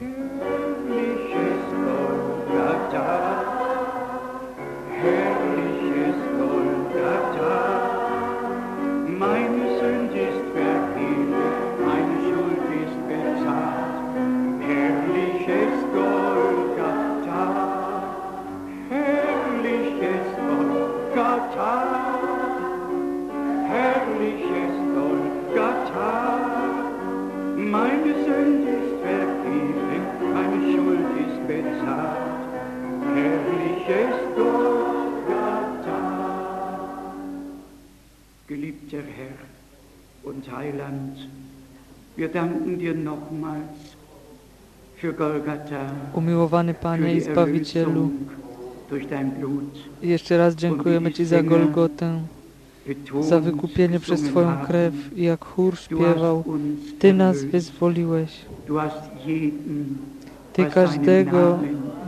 Mm. Umiłowany Panie i Zbawicielu, jeszcze raz dziękujemy Ci za Golgotę, za wykupienie przez Twoją krew i jak chór śpiewał, Ty nas wyzwoliłeś, Ty każdego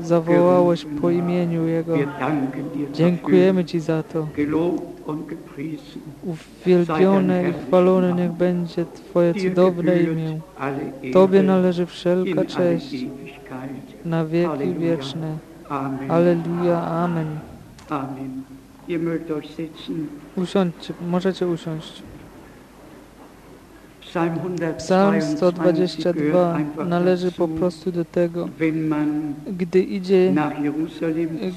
zawołałeś po imieniu Jego. Dziękujemy Ci za to. Uwielbione i chwalone niech będzie Twoje cudowne imię. Tobie należy wszelka cześć na wieki wieczne. Amen. Alleluja, amen. Amen. Usiądźcie, możecie usiąść. Psalm Psalm 122 122 gehört einfach należy po prostu do tego, gdy idzie,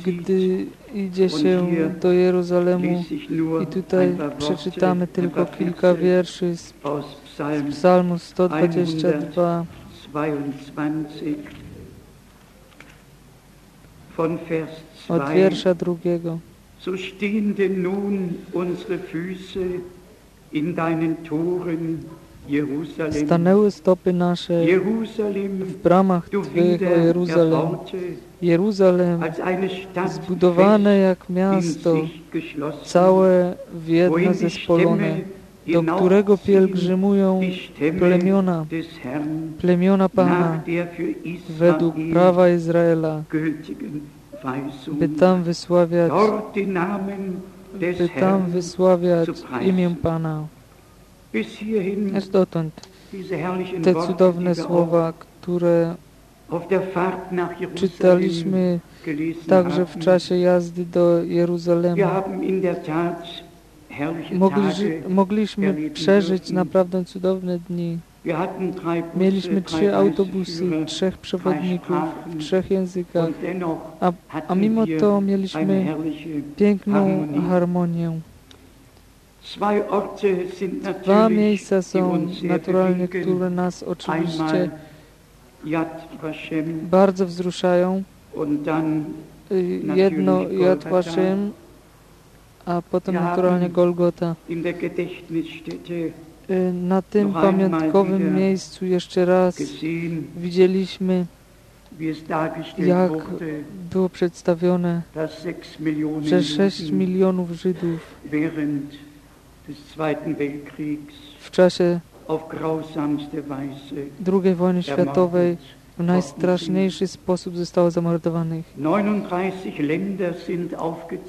gdy idzie się do Jeruzalemu i tutaj przeczytamy tylko kilka wierszy z Psalmu 122 22 von Vers od 2. wiersza drugiego. So stehen denn nun unsere Füße in deinen Toren. Stanęły stopy nasze w bramach Twych, o Jeruzalem. Jeruzalem, zbudowane jak miasto, całe w jedno zespolone, do którego pielgrzymują plemiona, plemiona Pana, według prawa Izraela, by tam wysławiać, by tam wysławiać imię Pana. Aż dotąd te cudowne słowa, które czytaliśmy także w czasie jazdy do Jeruzalemu. Mogli, mogliśmy przeżyć naprawdę cudowne dni. Mieliśmy trzy autobusy, trzech przewodników w trzech językach, a, a mimo to mieliśmy piękną harmonię. Dwa miejsca są bewegen. które nas oczywiście bardzo wzruszają. Y, Jedno Yad. Vashem, a potem naturalnie. Golgota. Y, Na tym pamiątkowym miejscu jeszcze raz widzieliśmy, jak było przedstawione, że 6 Juden milionów Żydów w czasie II wojny światowej w najstraszniejszy sposób zostało zamordowanych. 39 Länder sind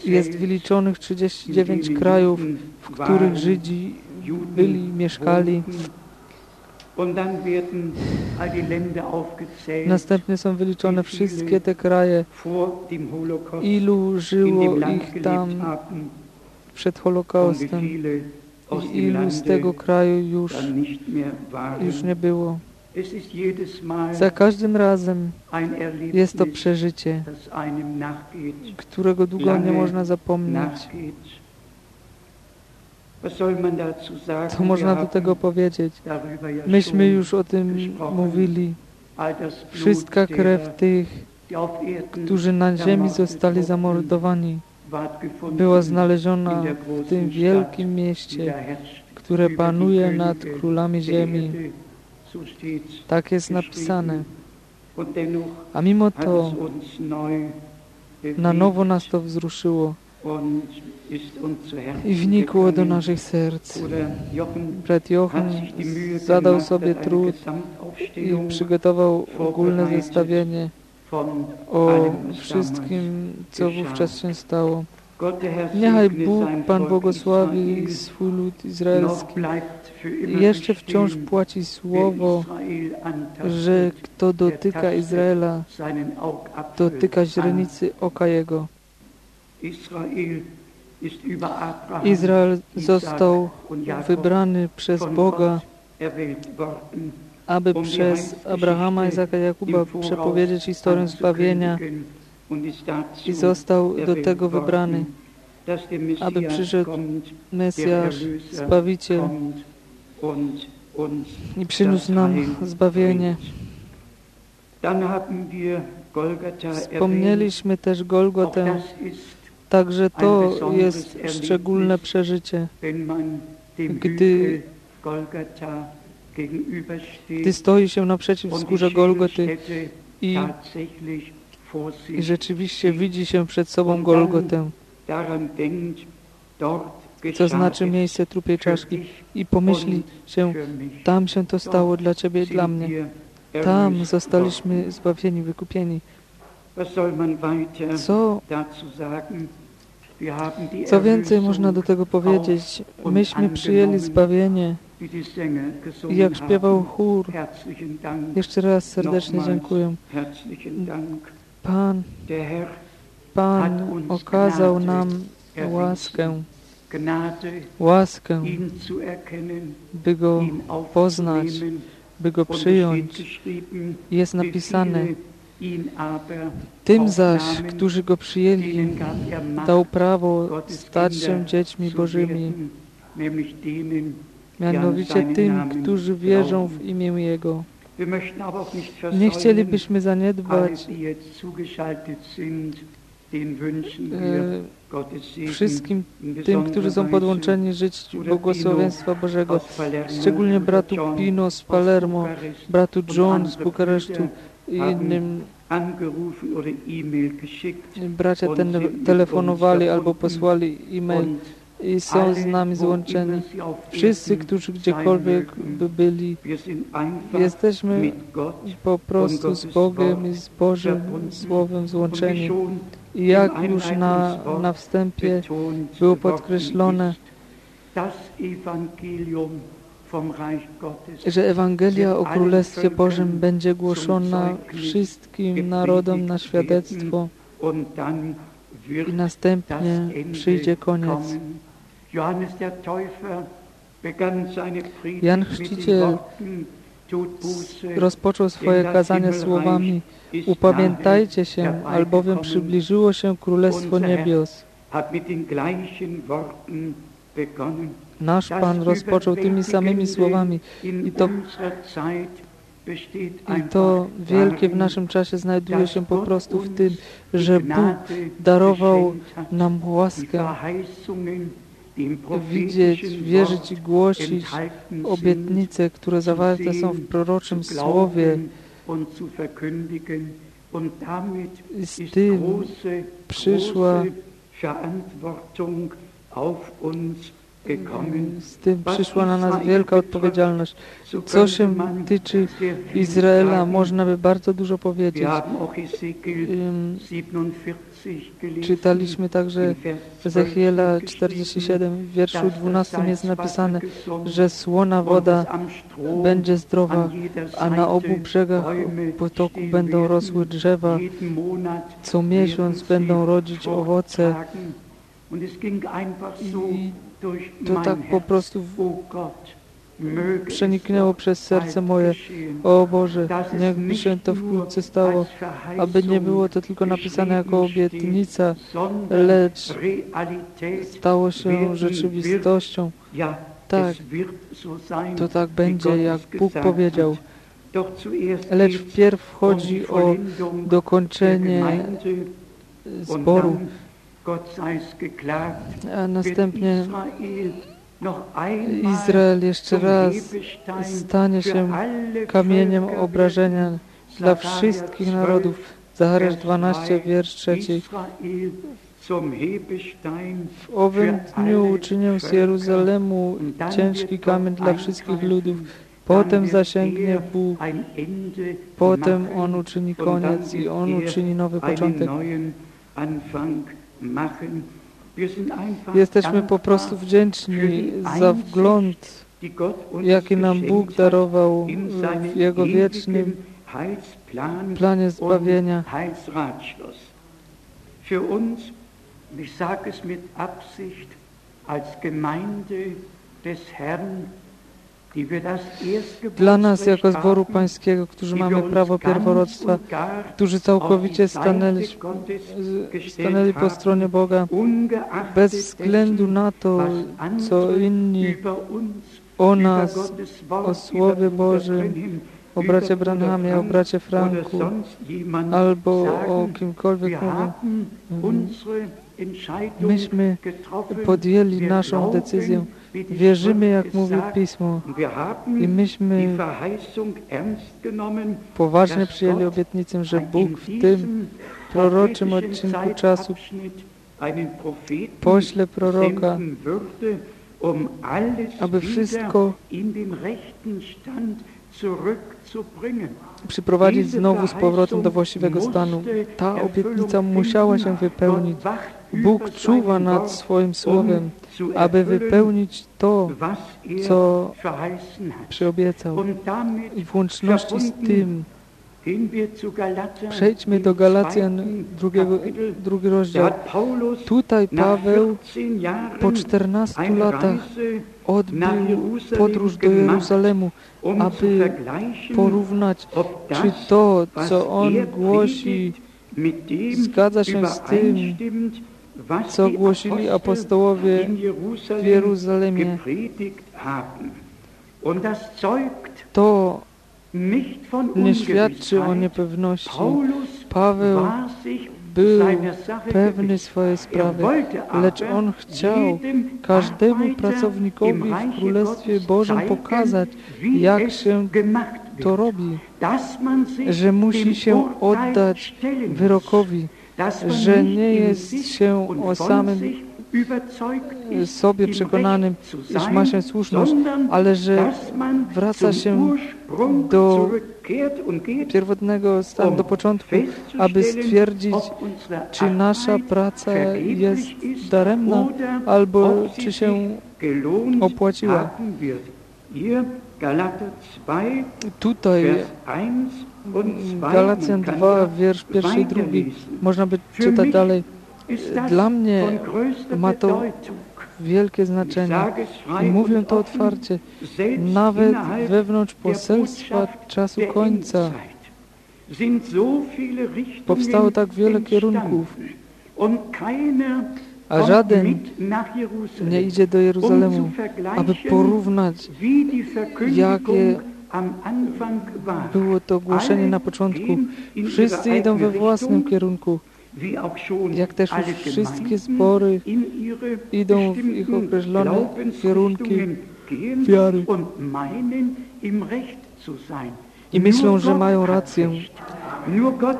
Jest wyliczonych in 39 denen krajów, w których Żydzi byli, mieszkali. Następnie są wyliczone wszystkie te kraje, ilu żyło ich tam przed Holokaustem i ilu z tego kraju już, już nie było. Za każdym razem jest to przeżycie, którego długo nie można zapomnieć. Co można do tego powiedzieć? Myśmy już o tym mówili. Wszystka krew tych, którzy na ziemi zostali zamordowani, była znaleziona w tym wielkim mieście, które panuje nad królami ziemi. Tak jest napisane. A mimo to na nowo nas to wzruszyło i wnikło do naszych serc. Brat Jochen zadał sobie trud i przygotował ogólne zestawienie o wszystkim, co wówczas się stało. Niechaj Bóg, Pan błogosławi swój lud izraelski. Jeszcze wciąż płaci słowo, że kto dotyka Izraela, dotyka źrenicy oka jego. Izrael został wybrany przez Boga, aby przez Abrahama, Izaka, Jakuba przepowiedzieć historię zbawienia i został do tego wybrany, aby przyszedł Mesjasz, Zbawiciel. I przyniósł nam zbawienie. Wspomnieliśmy też Golgotę, także to jest szczególne przeżycie. Gdy- Gdy stoi się naprzeciw wzgórza Golgoty i, i rzeczywiście widzi się przed sobą Golgotę, co znaczy miejsce trupiej czaszki i pomyśli się, tam się to stało dla Ciebie i dla mnie. Tam zostaliśmy zbawieni, wykupieni. Co, co więcej można do tego powiedzieć? Myśmy przyjęli zbawienie i jak śpiewał chór, jeszcze raz serdecznie dziękuję. Pan, Pan okazał nam łaskę, łaskę, by Go poznać, by Go przyjąć. Jest napisane, tym zaś, którzy Go przyjęli, dał prawo stać się dziećmi Bożymi, mianowicie tym, którzy wierzą w imię Jego. Nie chcielibyśmy zaniedbać e, wszystkim tym, którzy są podłączeni żyć błogosławieństwa Bożego, szczególnie bratu Pino z Palermo, bratu John z Bukaresztu i innym bracia ten, telefonowali albo posłali e-mail i są z nami złączeni. Wszyscy, którzy gdziekolwiek by byli, jesteśmy po prostu z Bogiem i z Bożym Słowem złączeni. I jak już na, na wstępie było podkreślone, że Ewangelia o Królestwie Bożym będzie głoszona wszystkim narodom na świadectwo i następnie przyjdzie koniec. Jan Chrzciciel Rozpoczął swoje kazanie słowami Upamiętajcie się, albowiem przybliżyło się Królestwo Niebios. Nasz Pan rozpoczął tymi samymi słowami i to, i to wielkie w naszym czasie znajduje się po prostu w tym, że Bóg darował nam łaskę widzieć, wierzyć i głosić obietnice, które zawarte są w proroczym słowie. I z tym przyszła z tym przyszła na nas wielka odpowiedzialność. Co się tyczy Izraela, można by bardzo dużo powiedzieć. Wir haben auch Ezekiel Ym, 47 gelesen. Czytaliśmy także In Vers 12 Ezechiela geschrieben, 47, w wierszu dass das 12 jest napisane, że słona woda będzie zdrowa, a na obu brzegach potoku będą rosły drzewa, co miesiąc będą rodzić owoce. I to tak po prostu przeniknęło przez serce moje. O Boże, niechby się to wkrótce stało, aby nie było to tylko napisane jako obietnica, lecz stało się rzeczywistością. Tak, to tak będzie, jak Bóg powiedział. Lecz wpierw um chodzi die o dokończenie zboru, a następnie Izrael jeszcze raz stanie się kamieniem obrażenia dla wszystkich 12, narodów. Zachariasz Vers 12, 3, wiersz 3. Israel zum Hebestein W owym dniu uczynię z. Jeruzalemu ciężki kamień dla wszystkich ludów. Potem zasięgnie er Bóg, potem On uczyni koniec i On er uczyni nowy einen początek. Jesteśmy po prostu wdzięczni za wgląd, jaki nam Bóg darował in w Jego wiecznym planie zbawienia. Für uns, ich sage es mit Absicht, als Gemeinde des Herrn, Dla nas, jako zboru pańskiego, którzy mamy prawo pierworodstwa, którzy całkowicie stanęli, stanęli po stronie Boga, bez względu na to, co inni o nas, o Słowie Bożym, o bracie Branhamie, o bracie Franku, albo o kimkolwiek mówią. Myśmy podjęli naszą decyzję. Wierzymy, jak mówi Pismo. I myśmy poważnie przyjęli obietnicę, że Bóg w tym proroczym odcinku czasu pośle proroka, aby wszystko przyprowadzić znowu z powrotem do właściwego stanu. Ta obietnica musiała się wypełnić. Bóg czuwa nad swoim słowem, aby wypełnić to, co przyobiecał. I w łączności z tym przejdźmy do Galacjan, drugiego, drugi rozdział. Tutaj Paweł po 14 latach odbył podróż do Jeruzalemu, aby porównać, czy to, co on głosi, zgadza się z tym, co głosili apostołowie w Jeruzalemie. To nie świadczy o niepewności. Paweł był pewny swojej sprawy, lecz on chciał każdemu pracownikowi w Królestwie Bożym pokazać, jak się to robi, że musi się oddać wyrokowi, że nie jest się o samym sobie przekonanym, iż ma się słuszność, ale że wraca się do pierwotnego stanu, do początku, aby stwierdzić, czy nasza praca jest daremna, albo czy się opłaciła. Tutaj Galacjan 2, wiersz pierwszy i drugi, można by czytać dalej. Dla mnie ma to wielkie znaczenie. I mówię to otwarcie, nawet wewnątrz poselstwa czasu końca. Powstało tak wiele kierunków, a żaden nie idzie do Jeruzalemu, aby porównać, jakie było to głoszenie na początku. Wszyscy idą we własnym kierunku, jak też już wszystkie zbory idą w ich określone kierunki. wiary. i myślą, że mają rację.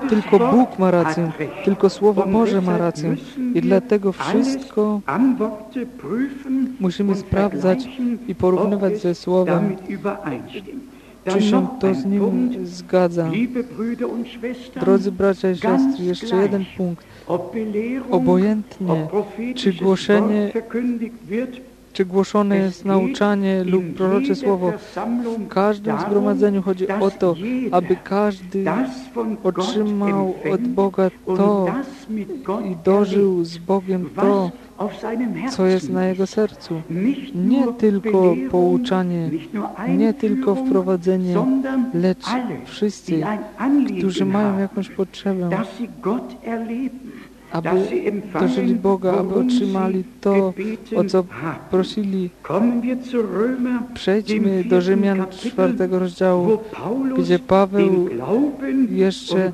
Tylko Bóg ma rację, tylko Słowo Boże ma rację. I dlatego wszystko musimy sprawdzać i porównywać ze Słowem, czy się to z nim zgadza. Drodzy bracia i siostry, jeszcze jeden punkt. Obojętnie, czy głoszenie, czy głoszone jest nauczanie lub prorocze słowo, w każdym zgromadzeniu chodzi o to, aby każdy otrzymał od Boga to i dożył z Bogiem to, co jest na jego sercu. Nie tylko pouczanie, nie tylko wprowadzenie, lecz wszyscy, którzy mają jakąś potrzebę, aby dożyli Boga, aby otrzymali to, o co prosili. Przejdźmy do Rzymian czwartego rozdziału, gdzie Paweł jeszcze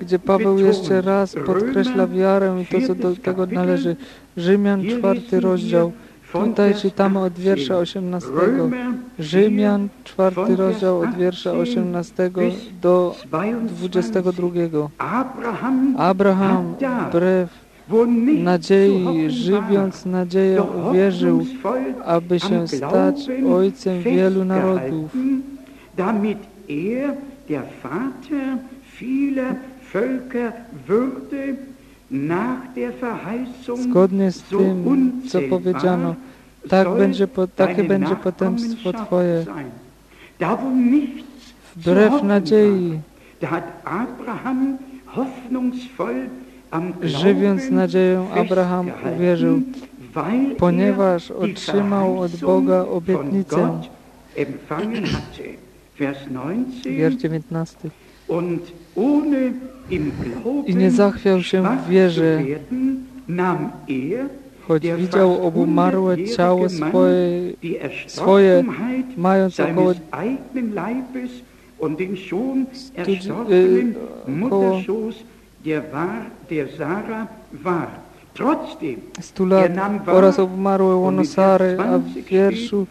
gdzie Paweł jeszcze raz podkreśla wiarę i to, co do tego należy. Rzymian czwarty rozdział. Tutaj czytamy od wiersza 18. Rzymian czwarty rozdział od wiersza 18 do 22. Abraham wbrew nadziei, żywiąc nadzieję, uwierzył, aby się stać ojcem wielu narodów. Zgodnie z tym, co powiedziano, tak będzie, takie będzie potępstwo Twoje. Wbrew nadziei, żywiąc nadzieję, Abraham uwierzył, ponieważ otrzymał od Boga obietnicę. Wiersz 19. I nie zachwiał się w wierze, choć widział obumarłe ciało swoje, swoje mając około, y, około 100 lat oraz obumarłe łono Sary, a w wierszu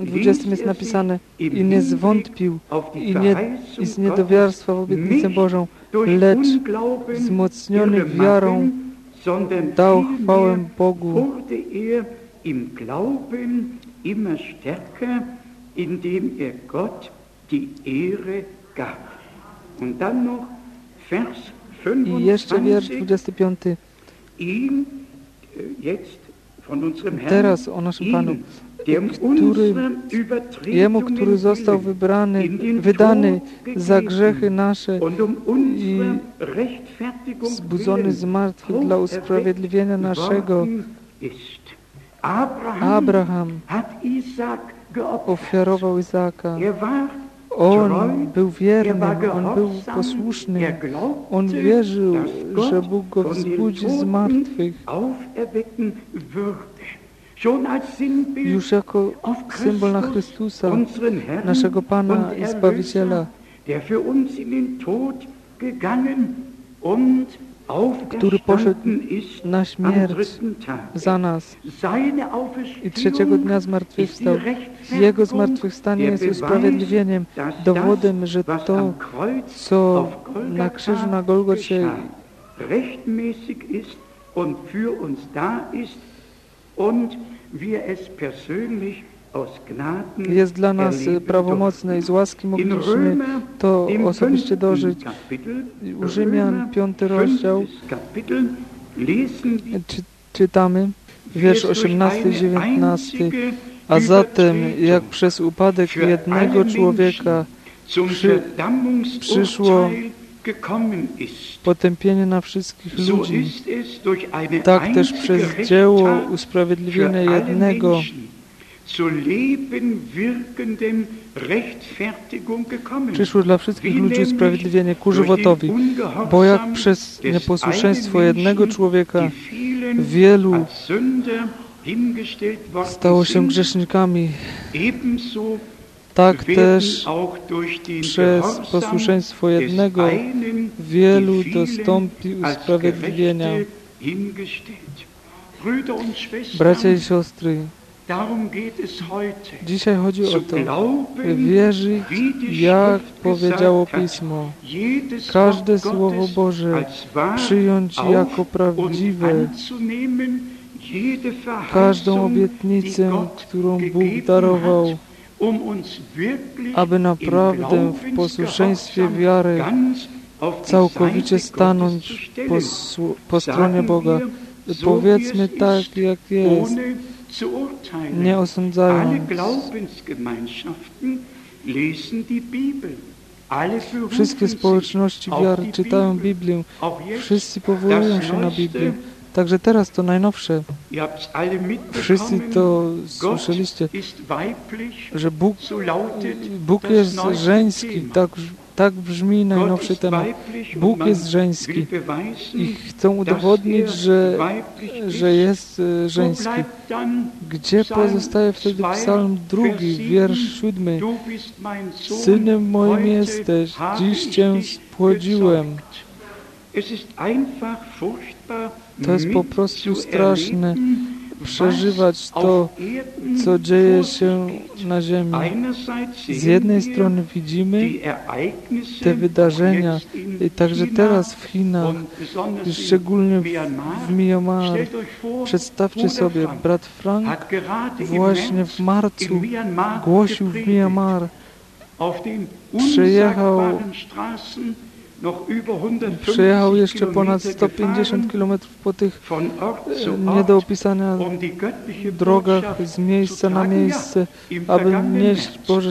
20 jest napisane i nie zwątpił i, nie, i z niedowiarstwa w obietnicę Bożą, lecz wzmocniony wiarą dał chwałę Bogu. im Glauben immer stärker, indem er Gott die Ehre gab. Und dann noch Vers 25. I jeszcze wiersz 25. Ihm, jetzt von unserem Herrn, Teraz o naszym Panu, który, Jemu, który został wybrany, wydany za grzechy nasze i zbudzony z martwych dla usprawiedliwienia naszego. Abraham ofiarował Izaka. On był wierny, on był posłuszny. On wierzył, że Bóg go wzbudzi z martwych. Już jako symbol na Chrystusa, naszego Pana i Zbawiciela, który poszedł na śmierć za nas i trzeciego dnia zmartwychwstał. Jego zmartwychwstanie jest usprawiedliwieniem, dowodem, że to, co na krzyżu na Golgocie jest dla nas prawomocne i z łaski mogliśmy to osobiście dożyć. U Rzymian, piąty rozdział, czy, czytamy, wiersz 18 19. A zatem, jak przez upadek jednego człowieka przy, przyszło potępienie na wszystkich ludzi, tak też przez dzieło usprawiedliwienia jednego przyszło dla wszystkich ludzi usprawiedliwienie ku żywotowi, bo jak przez nieposłuszeństwo jednego człowieka wielu stało się grzesznikami, tak też przez posłuszeństwo jednego wielu dostąpi usprawiedliwienia. Bracia i siostry, Dzisiaj chodzi o to, wierzyć, jak powiedziało Pismo, każde Słowo Boże przyjąć jako prawdziwe, każdą obietnicę, którą Bóg darował, aby naprawdę w posłuszeństwie wiary całkowicie stanąć po, po stronie Boga. Powiedzmy tak, jak jest, nie osądzając. Wszystkie społeczności wiary czytają Biblię. Wszyscy powołują się na Biblię. Także teraz to najnowsze. Wszyscy to słyszeliście, że Bóg, Bóg jest żeński, tak, tak brzmi najnowszy temat. Bóg jest żeński i chcą udowodnić, że, że jest e, żeński. Gdzie pozostaje wtedy psalm drugi, wiersz siódmy? Synem moim jesteś, dziś Cię spłodziłem. To jest po prostu straszne przeżywać to, co dzieje się na Ziemi. Z jednej strony widzimy te wydarzenia, i także teraz w Chinach, szczególnie w, Myanmar. Przedstawcie sobie, brat Frank właśnie w marcu głosił w Myanmar, przyjechał Przejechał jeszcze ponad 150 km po tych nie do opisania drogach z miejsca na miejsce, aby nieść Boże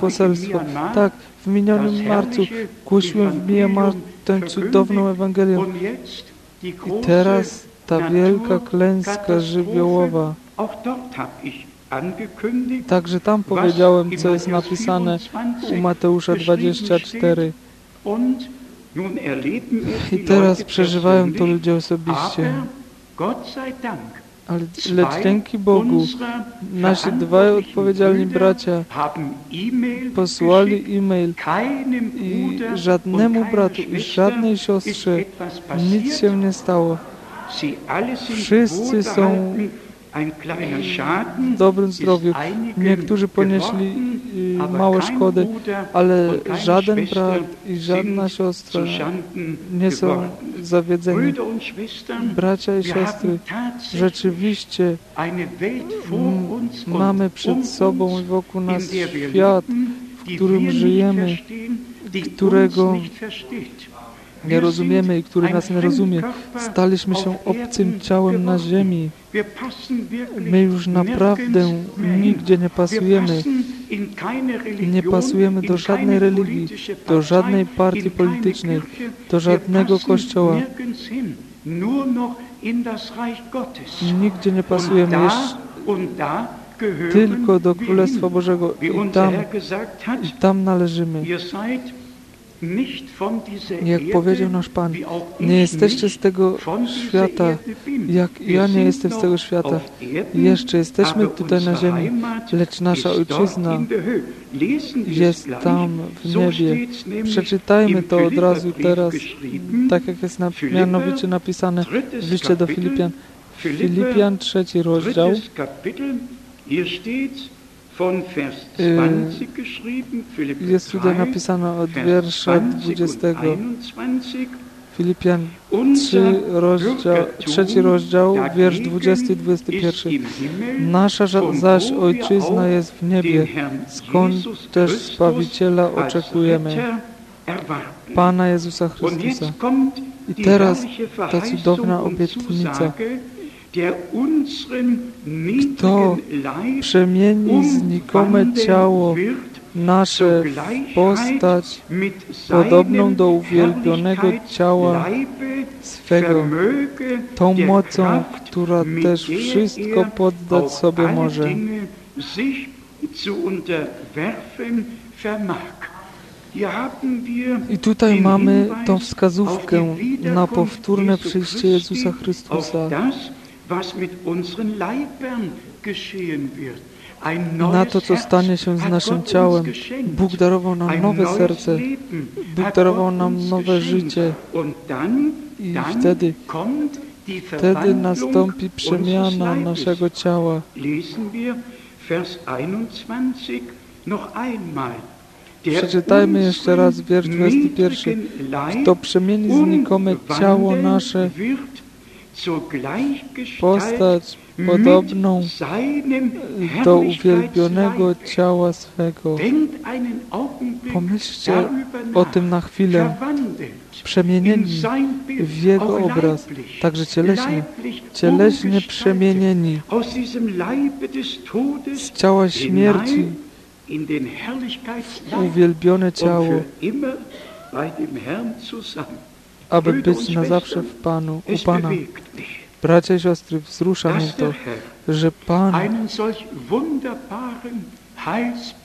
poselstwo. Tak, w minionym marcu głosiłem w Myanmar tę cudowną Ewangelię. I teraz ta wielka klęska żywiołowa. Także tam powiedziałem, co jest napisane u Mateusza 24. I teraz przeżywają to ludzie osobiście. Ale lecz dzięki Bogu nasi dwaj odpowiedzialni bracia posłali e-mail i żadnemu bratu i żadnej siostrze nic się nie stało. Wszyscy są dobrym zdrowiu. Niektórzy ponieśli y, małe szkody, ale żaden brat i żadna siostra nie są zawiedzeni. Bracia i siostry, rzeczywiście mamy przed sobą i wokół nas świat, w którym żyjemy, którego nie rozumiemy i który nas nie rozumie. Staliśmy się obcym ciałem na ziemi. My już naprawdę nigdzie nie pasujemy. Nie pasujemy do żadnej religii, do żadnej partii politycznej, do żadnego kościoła. Nigdzie nie pasujemy tylko do Królestwa Bożego i tam, i tam należymy. Jak powiedział nasz Pan, nie jesteście z tego świata, jak ja nie jestem z tego świata. Jeszcze jesteśmy tutaj na ziemi, lecz nasza ojczyzna jest tam w niebie. Przeczytajmy to od razu teraz, tak jak jest mianowicie napisane w liście do Filipian. Filipian, trzeci rozdział. Jest tutaj napisane od wiersza 20. Filipian 3, rozdział, trzeci rozdział, wiersz 20 i 21. Nasza zaś Ojczyzna jest w niebie, skąd też Zbawiciela oczekujemy, Pana Jezusa Chrystusa. I teraz ta cudowna obietnica, kto przemieni znikome ciało nasze postać podobną do uwielbionego ciała swego, tą mocą, która też wszystko poddać sobie może. I tutaj mamy tą wskazówkę na powtórne przyjście Jezusa Chrystusa na to, co stanie się z naszym ciałem. Bóg darował nam nowe serce, Bóg darował nam nowe życie i wtedy, wtedy nastąpi przemiana naszego ciała. Przeczytajmy jeszcze raz wiersz 21. Kto przemieni znikome ciało nasze postać podobną do uwielbionego ciała swego. Pomyślcie o tym na chwilę. Przemienieni w Jego obraz, także cieleśnie, cieleśnie przemienieni z ciała śmierci uwielbione ciało aby być na zawsze w Panu, u Pana. Bracia i siostry, wzrusza mnie to, że Pan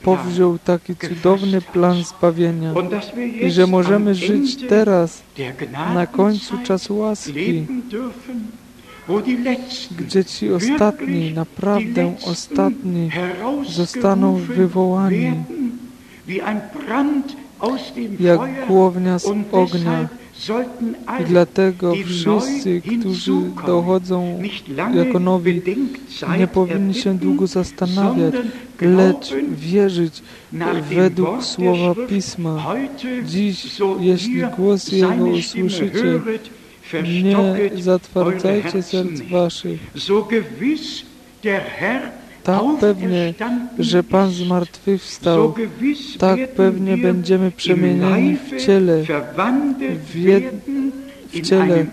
powziął taki cudowny plan zbawienia i że możemy żyć teraz, na końcu czasu łaski, gdzie ci ostatni, naprawdę ostatni, zostaną wywołani jak głownia z ognia i dlatego wszyscy, którzy dochodzą jako nowi, nie powinni się długo zastanawiać, lecz wierzyć według słowa Pisma. Dziś, jeśli głos Jego usłyszycie, nie zatwardzajcie serc waszych. Tak pewnie, że Pan zmartwychwstał, tak pewnie będziemy przemienieni w ciele, w, jed, w ciele,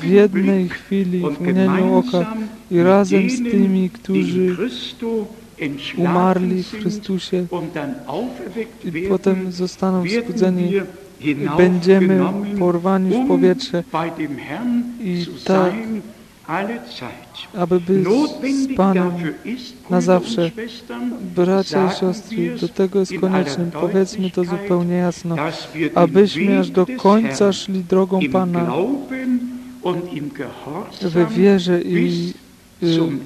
w jednej chwili, w mgnieniu oka i razem z tymi, którzy umarli w Chrystusie i potem zostaną wzbudzeni i będziemy porwani w powietrze i tak, aby być z Panem na zawsze. Bracia i siostry, do tego jest koniecznym, powiedzmy to zupełnie jasno, abyśmy aż do końca szli drogą Pana. We wierze i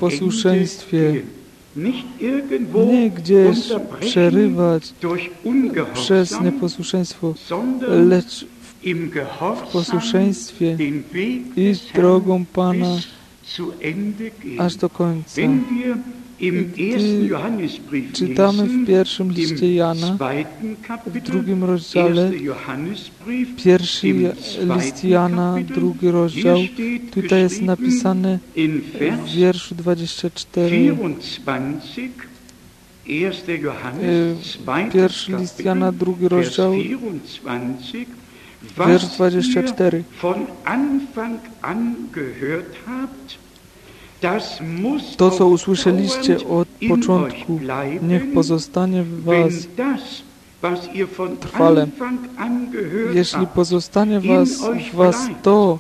posłuszeństwie. nie gdzieś przerywać przez nieposłuszeństwo, lecz w posłuszeństwie iść drogą Pana aż do końca. Gdy czytamy w pierwszym liście Jana, w drugim rozdziale, pierwszy list Jana, drugi rozdział, tutaj jest napisane w wierszu 24, pierwszy list Jana, drugi rozdział, wiersz 24. To, co usłyszeliście od początku, niech pozostanie w was trwale. Jeśli pozostanie was, w was to,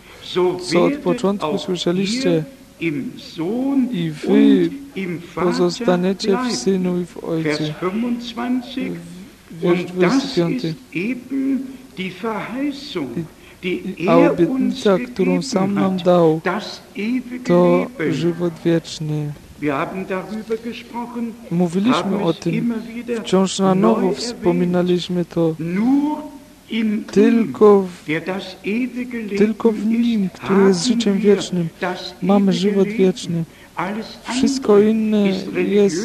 co od początku słyszeliście, i wy pozostaniecie w Synu i w Ojcu. Wiersz 25. A obietnica, którą sam nam dał, to żywot wieczny. Mówiliśmy o tym, wciąż na nowo wspominaliśmy to. Tylko w, tylko w Nim, który jest życiem wiecznym, mamy żywot wieczny. Wszystko inne jest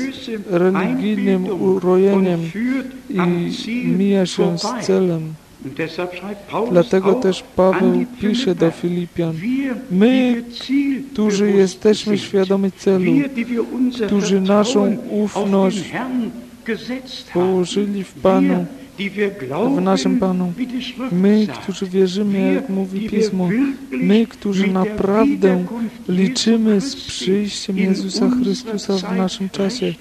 religijnym urojeniem i mija się z celem. Dlatego też Paweł pisze do Filipian, my, którzy jesteśmy świadomi celu, którzy naszą ufność położyli w Panu, w naszym Panu. My, którzy wierzymy, jak mówi Pismo, my, którzy naprawdę liczymy z przyjściem Jezusa Chrystusa w naszym czasie.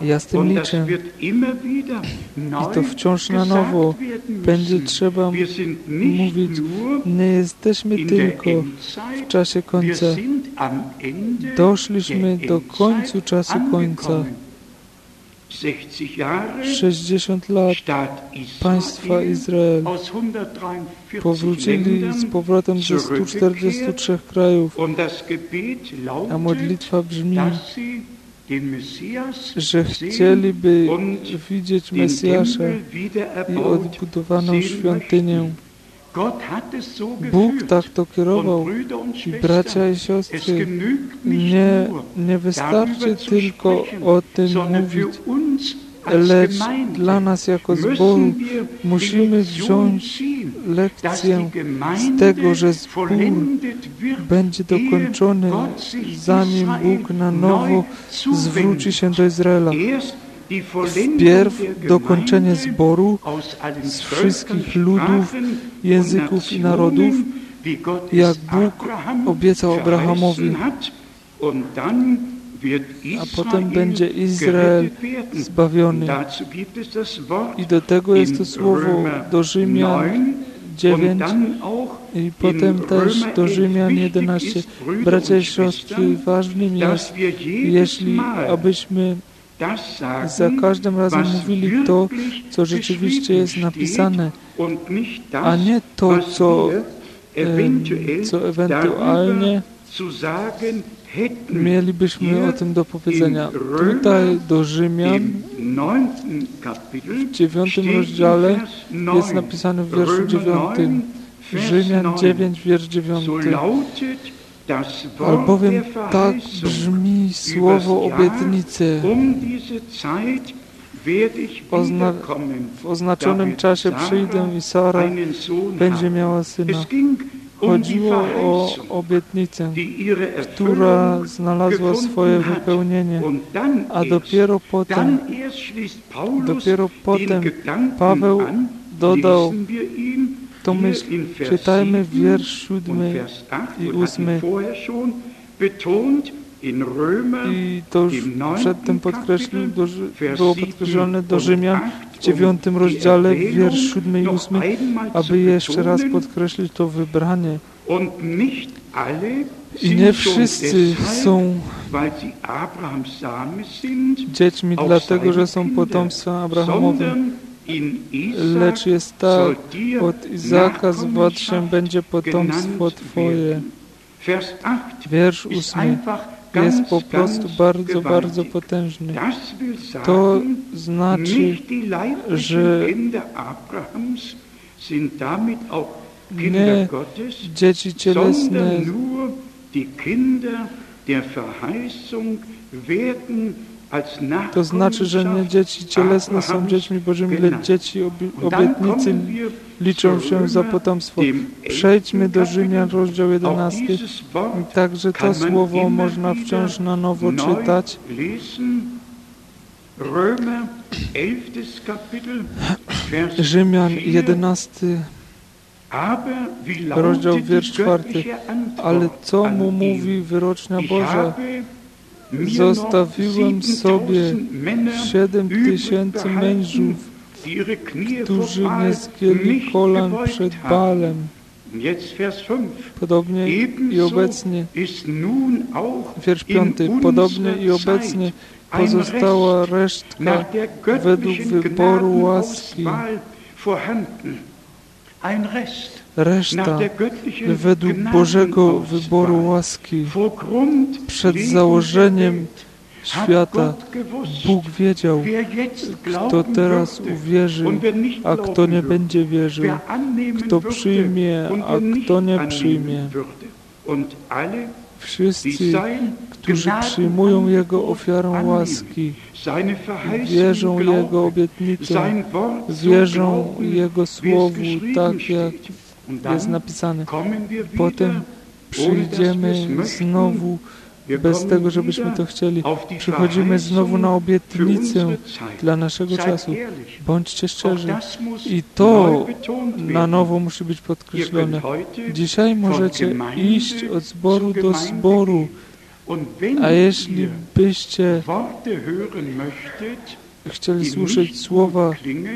Ja z tym liczę. I to wciąż na nowo będzie trzeba mówić, nie jesteśmy tylko w czasie końca. Doszliśmy do końca czasu końca. 60 lat państwa Izrael. powrócili z powrotem ze 143 krajów, a modlitwa brzmi, że chcieliby widzieć Mesjasza i odbudowaną świątynię. Bóg tak to kierował. I bracia i siostry, nie, nie wystarczy tylko o tym mówić, lecz dla nas jako zboru musimy wziąć lekcję z tego, że zbór będzie dokończony, zanim Bóg na nowo zwróci się do Izraela. Wpierw dokończenie zboru z wszystkich ludów, języków i narodów, jak Bóg obiecał Abrahamowi. A potem będzie Izrael zbawiony. I do tego jest to słowo do Rzymian 9 i potem też do Rzymian 11. Bracia i siostry, ważnym jest, jeśli abyśmy za każdym razem mówili to, co rzeczywiście jest napisane, a nie to, co, co ewentualnie mielibyśmy o tym do powiedzenia. Tutaj do Rzymian w dziewiątym rozdziale jest napisane w wierszu dziewiątym. Rzymian 9, wiersz dziewiąty. Albowiem tak brzmi słowo obietnicy. Ozna w oznaczonym czasie przyjdę i Sara będzie miała syna. Chodziło o obietnicę, która znalazła swoje wypełnienie, a dopiero potem, dopiero potem Paweł dodał tą myśl. Czytajmy wiersz siódmy i ósmy. I to już przedtem podkreślił, było podkreślone do Rzymian w dziewiątym rozdziale, wiersz siódmy i ósmy, aby jeszcze raz podkreślić to wybranie. I nie wszyscy są dziećmi dlatego, że są potomstwem Abrahamowym, lecz jest tak, od Izaka się będzie potomstwo Twoje. Wiersz ósmy jest po prostu bardzo, bardzo potężny. To znaczy, że nie dzieci cielesne to znaczy, że nie dzieci cielesne są dziećmi Bożymi, lecz dzieci obietnicy liczą się za potomstwo. Przejdźmy do Rzymian, rozdział 11. Także to słowo można wciąż na nowo czytać. Rzymian 11 rozdział wiersz czwarty. Ale co mu mówi wyrocznia Boża? Zostawiłem sobie siedem tysięcy mężów, którzy nie zgięli kolan przed Balem. Podobnie i obecnie, wiersz piąty, podobnie i obecnie pozostała resztka według wyboru łaski. Reszta według Bożego wyboru łaski przed założeniem świata Bóg wiedział, kto teraz uwierzy, a kto nie będzie wierzył, kto przyjmie, a kto nie przyjmie. Wszyscy, którzy przyjmują Jego ofiarę łaski, wierzą Jego obietnicom, wierzą Jego Słowu, tak jak jest napisane. Potem przyjdziemy znowu bez tego, żebyśmy to chcieli. Przychodzimy znowu na obietnicę dla naszego czasu. Bądźcie szczerzy. I to na nowo musi być podkreślone. Dzisiaj możecie iść od zboru do zboru, a jeśli byście chcieli słyszeć słowa,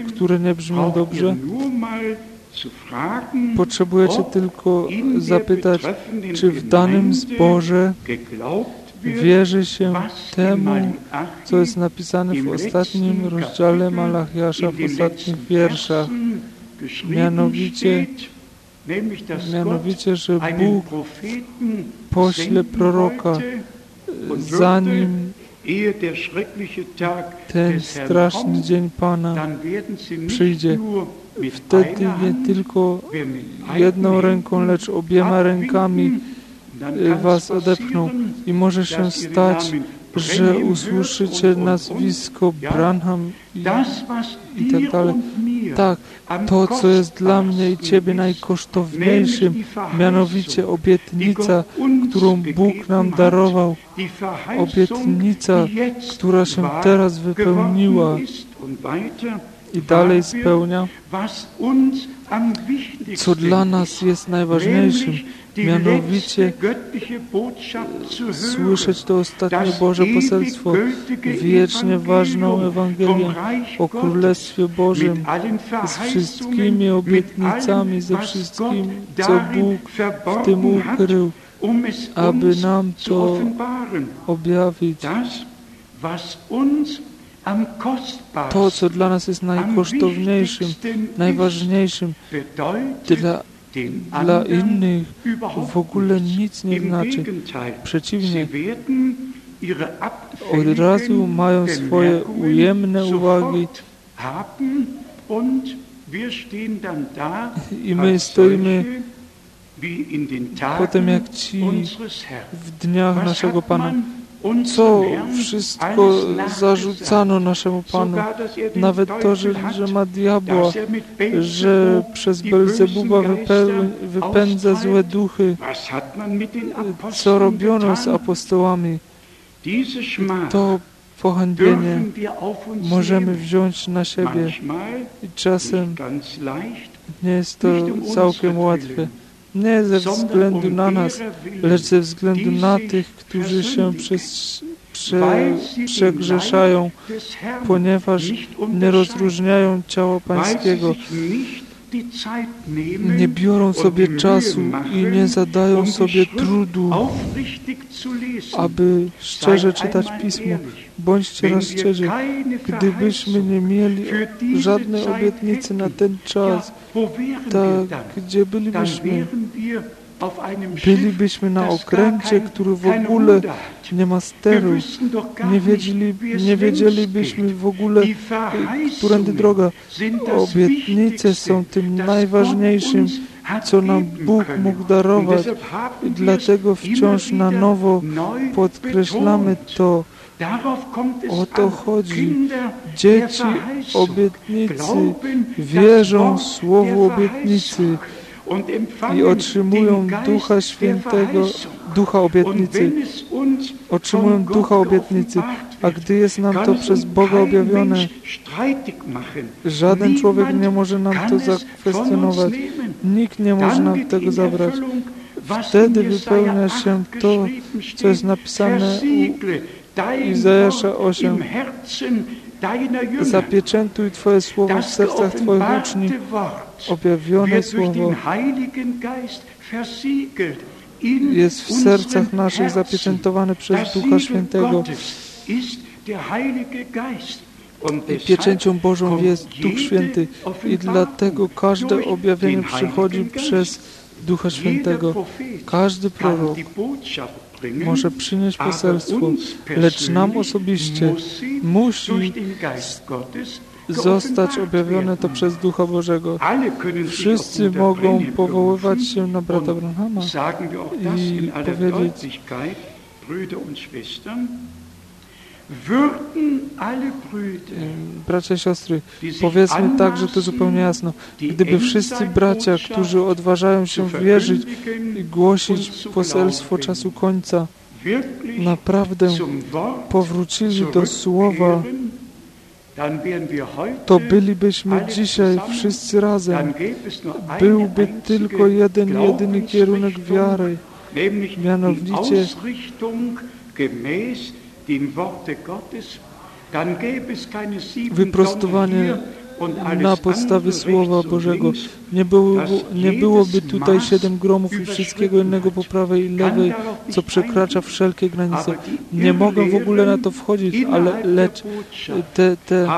które nie brzmią dobrze, Potrzebujecie tylko zapytać, czy w danym zborze wierzy się temu, co jest napisane w ostatnim rozdziale Malachiasza, w ostatnich wierszach. Mianowicie, mianowicie, że Bóg pośle proroka, zanim ten straszny dzień Pana przyjdzie. Wtedy nie tylko jedną ręką, lecz obiema rękami was odepchną. I może się stać, że usłyszycie nazwisko Branham i, i tak dalej. Tak, to, co jest dla mnie i Ciebie najkosztowniejszym, mianowicie obietnica, którą Bóg nam darował, obietnica, która się teraz wypełniła i dalej spełnia, co dla nas jest najważniejszym, mianowicie słyszeć to ostatnie Boże poselstwo, wiecznie ważną Ewangelię o Królestwie Bożym z wszystkimi obietnicami, ze wszystkim, co Bóg w tym ukrył, aby nam to objawić. To, co dla nas jest najkosztowniejszym, najważniejszym, dla, dla innych w ogóle nic nie znaczy. Przeciwnie, od razu mają swoje ujemne uwagi i my stoimy potem jak ci w dniach naszego Pana. Co wszystko zarzucano naszemu Panu, nawet to, że, że ma diabła, że przez Belzebuba wypędza złe duchy, co robiono z apostołami. To pohańbienie możemy wziąć na siebie i czasem nie jest to całkiem łatwe. Nie ze względu na nas, lecz ze względu na tych, którzy się przez, prze, przegrzeszają, ponieważ nie rozróżniają ciała Pańskiego, nie biorą sobie czasu i nie zadają sobie trudu, aby szczerze czytać Pismo. Bądźcie raz szczerzy, gdybyśmy nie mieli żadnej obietnicy na ten czas, tak, gdzie bylibyśmy? Bylibyśmy na okręcie, który w ogóle nie ma steru. Nie, wiedzieli, nie wiedzielibyśmy w ogóle, którędy droga. Obietnice są tym najważniejszym, co nam Bóg mógł darować. I dlatego wciąż na nowo podkreślamy to. O to chodzi. Dzieci obietnicy wierzą słowu obietnicy i otrzymują Ducha Świętego, Ducha obietnicy. Otrzymują Ducha obietnicy. A gdy jest nam to przez Boga objawione, żaden człowiek nie może nam to zakwestionować. Nikt nie może nam tego zabrać. Wtedy wypełnia się to, co jest napisane u Izajasza 8. Zapieczętuj Twoje słowo w sercach Twoich uczniów, objawione słowo jest w sercach naszych zapieczętowane przez Ducha Świętego. I pieczęcią Bożą jest Duch Święty. I dlatego każde objawienie przychodzi przez Ducha Świętego. Każdy prorok może przynieść poselstwo, lecz nam osobiście musi zostać objawione to przez Ducha Bożego. Wszyscy mogą powoływać się na brata Branhama i powiedzieć, Bracia i siostry, powiedzmy tak, że to zupełnie jasno. Gdyby wszyscy bracia, którzy odważają się wierzyć i głosić poselstwo czasu końca, naprawdę powrócili do Słowa, to bylibyśmy dzisiaj wszyscy razem. Byłby tylko jeden, jedyny kierunek wiary, mianowicie wyprostowanie na podstawie Słowa Bożego. Nie, było, nie byłoby tutaj siedem gromów i wszystkiego innego po prawej i lewej, co przekracza wszelkie granice. Nie mogę w ogóle na to wchodzić, ale lecz te, te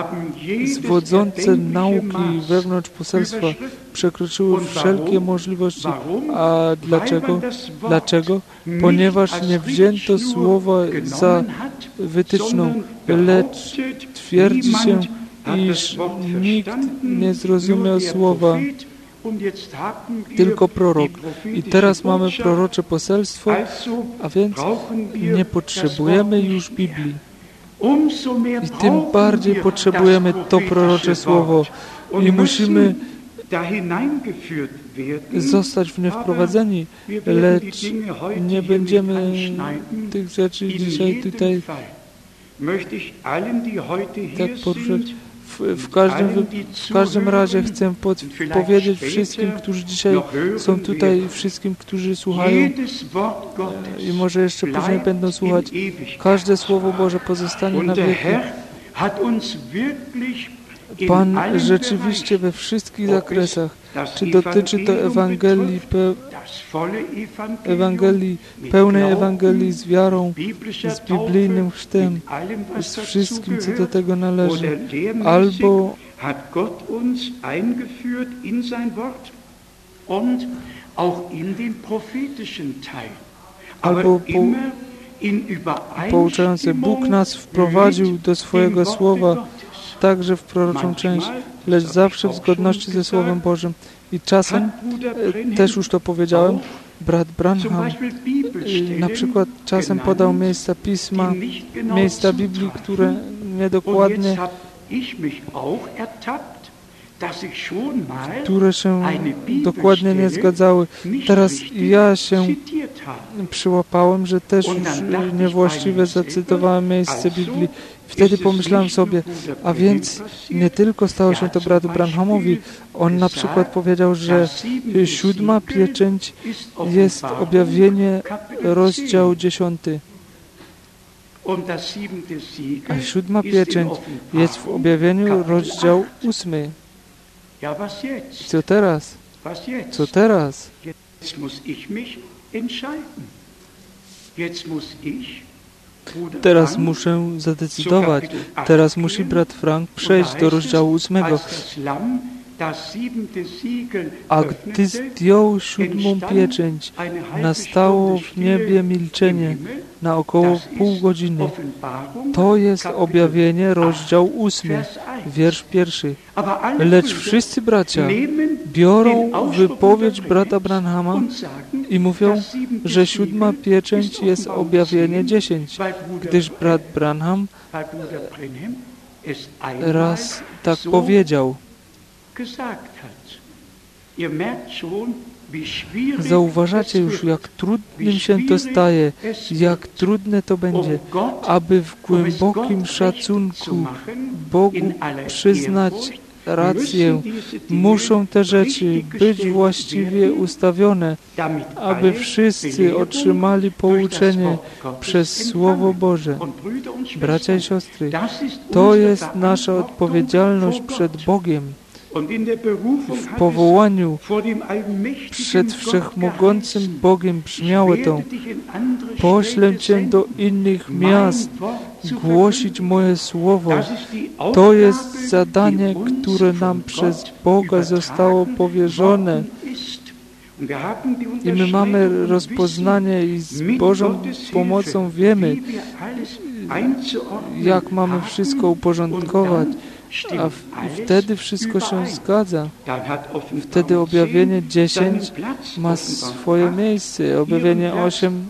zwodzące nauki wewnątrz poselstwa przekroczyły wszelkie możliwości. A dlaczego? Dlaczego? Ponieważ nie wzięto słowa za wytyczną, lecz twierdzi się, iż nikt nie zrozumiał słowa, tylko prorok. I teraz mamy prorocze poselstwo, a więc nie potrzebujemy już Biblii. I tym bardziej potrzebujemy to prorocze słowo. I musimy zostać w nie wprowadzeni, lecz nie będziemy tych rzeczy dzisiaj tutaj tak poruszać. W, w, każdym, w każdym razie chcę pod, powiedzieć wszystkim, którzy dzisiaj są tutaj, wszystkim, którzy słuchają. i może jeszcze później będą słuchać, każde Słowo Boże pozostanie na wieki. Pan rzeczywiście we wszystkich zakresach, czy dotyczy to Ewangelii, pe, Ewangelii, pełnej Ewangelii z wiarą, z biblijnym chrztem, z wszystkim, co do tego należy, albo albo po, pouczający Bóg nas wprowadził do swojego Słowa, także w proroczą część, lecz zawsze w zgodności ze Słowem Bożym. I czasem, e, też już to powiedziałem, Brat Branham y, na przykład czasem podał miejsca pisma, miejsca Biblii, które niedokładnie które się dokładnie nie zgadzały. Teraz ja się przyłapałem, że też już niewłaściwie zacytowałem miejsce Biblii. Wtedy pomyślałem sobie, a więc nie tylko stało się to bratu Branhamowi, on na przykład powiedział, że siódma pieczęć jest objawienie, rozdział dziesiąty. A siódma pieczęć jest w objawieniu, rozdział ósmy. Co teraz? Co teraz? Teraz muszę zadecydować. Teraz musi brat Frank przejść do rozdziału ósmego. A gdy zdjął siódmą pieczęć, nastało w niebie milczenie na około pół godziny. To jest objawienie, rozdział ósmy, wiersz pierwszy. Lecz wszyscy bracia biorą wypowiedź brata Branhama i mówią, że siódma pieczęć jest objawienie dziesięć, gdyż brat Branham raz tak powiedział. Zauważacie już, jak trudnym się to staje, jak trudne to będzie, aby w głębokim szacunku Bogu przyznać rację. Muszą te rzeczy być właściwie ustawione, aby wszyscy otrzymali pouczenie przez Słowo Boże. Bracia i siostry, to jest nasza odpowiedzialność przed Bogiem. W powołaniu przed Wszechmogącym Bogiem brzmiało to Poślę Cię do innych miast, głosić moje słowo. To jest zadanie, które nam przez Boga zostało powierzone. I my mamy rozpoznanie i z Bożą pomocą wiemy, jak mamy wszystko uporządkować a wtedy wszystko się zgadza. Wtedy objawienie 10 ma swoje miejsce, objawienie 8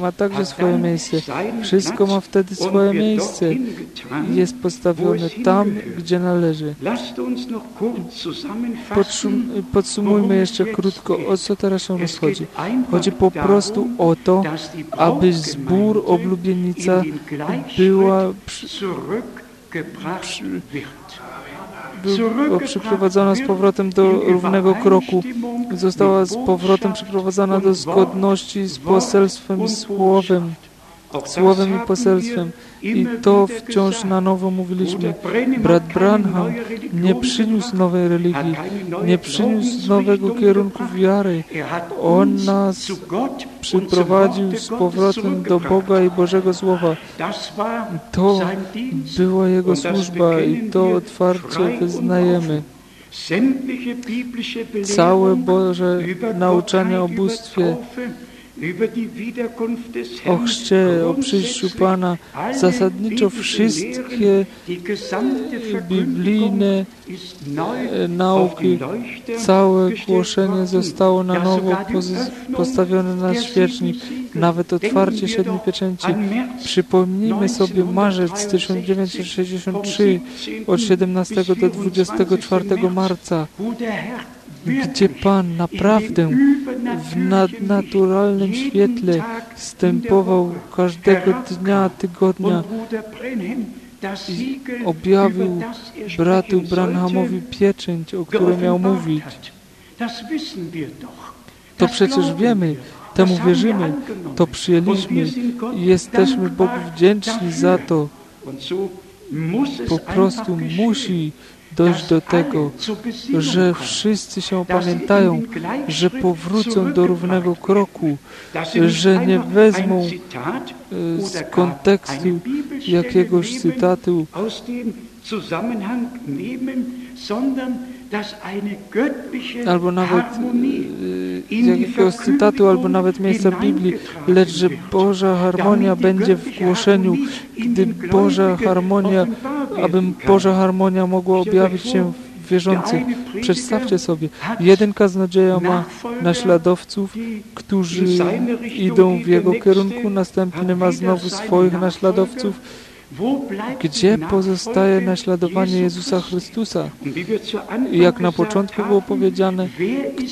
ma także swoje miejsce. Wszystko ma wtedy swoje miejsce i jest postawione tam, gdzie należy. Podsum podsumujmy jeszcze krótko, o co teraz się rozchodzi. Chodzi po prostu o to, aby zbór oblubienica była przy, była przyprowadzona z powrotem do równego kroku, została z powrotem przyprowadzona do zgodności z poselstwem, słowem, słowem i poselstwem. I to wciąż na nowo mówiliśmy. Brat Branham nie przyniósł nowej religii, nie przyniósł nowego kierunku wiary. On nas przyprowadził z powrotem do Boga i Bożego Słowa. To była Jego służba i to otwarcie wyznajemy. Całe Boże nauczanie o bóstwie, o chrzcie, o przyjściu Pana, zasadniczo wszystkie biblijne e, nauki, całe głoszenie zostało na nowo postawione na świecznik, nawet otwarcie siedmiu pieczęci. Przypomnijmy sobie marzec 1963 od 17 do 24 marca gdzie Pan naprawdę w nadnaturalnym świetle wstępował każdego dnia, tygodnia i objawił bratu Branhamowi pieczęć, o której miał mówić. To przecież wiemy, temu wierzymy, to przyjęliśmy i jesteśmy Bogu wdzięczni za to. Po prostu musi dojść do tego, że wszyscy się opamiętają, że powrócą do równego kroku, że nie wezmą e, z kontekstu jakiegoś cytatu, albo nawet e, z jakiegoś cytatu, albo nawet miejsca Biblii, lecz że Boża harmonia będzie w głoszeniu, gdy Boża harmonia aby Boża harmonia mogła objawić się wierzących. Przedstawcie sobie, jeden kaznodzieja ma naśladowców, którzy idą w jego kierunku, następny ma znowu swoich naśladowców. Gdzie pozostaje naśladowanie Jezusa Chrystusa? I jak na początku było powiedziane,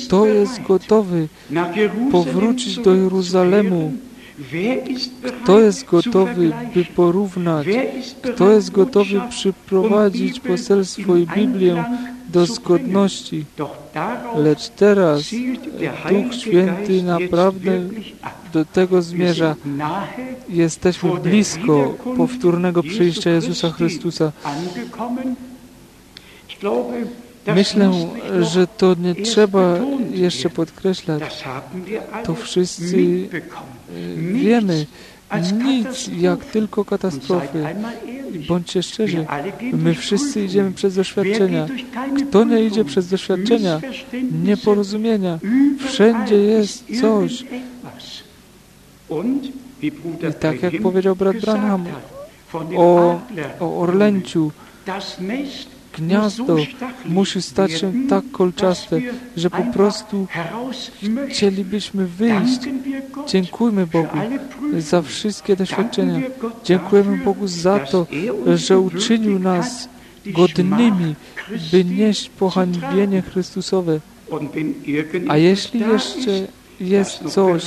kto jest gotowy powrócić do Jeruzalemu kto jest gotowy, by porównać? Kto jest gotowy przyprowadzić poselstwo i Biblię do zgodności? Lecz teraz Duch Święty naprawdę do tego zmierza. Jesteśmy blisko powtórnego przyjścia Jezusa Chrystusa. Myślę, że to nie trzeba jeszcze podkreślać. To wszyscy wiemy. Nic jak tylko katastrofy. Bądźcie szczerzy, my wszyscy idziemy przez doświadczenia. Kto nie idzie przez doświadczenia, nieporozumienia, wszędzie jest coś. I tak jak powiedział brat Branham o, o orlęciu, gniazdo musi stać się tak kolczaste, że po prostu chcielibyśmy wyjść. Dziękujmy Bogu za wszystkie doświadczenia. Dziękujemy Bogu za to, że uczynił nas godnymi, by nieść pohańbienie Chrystusowe. A jeśli jeszcze jest coś,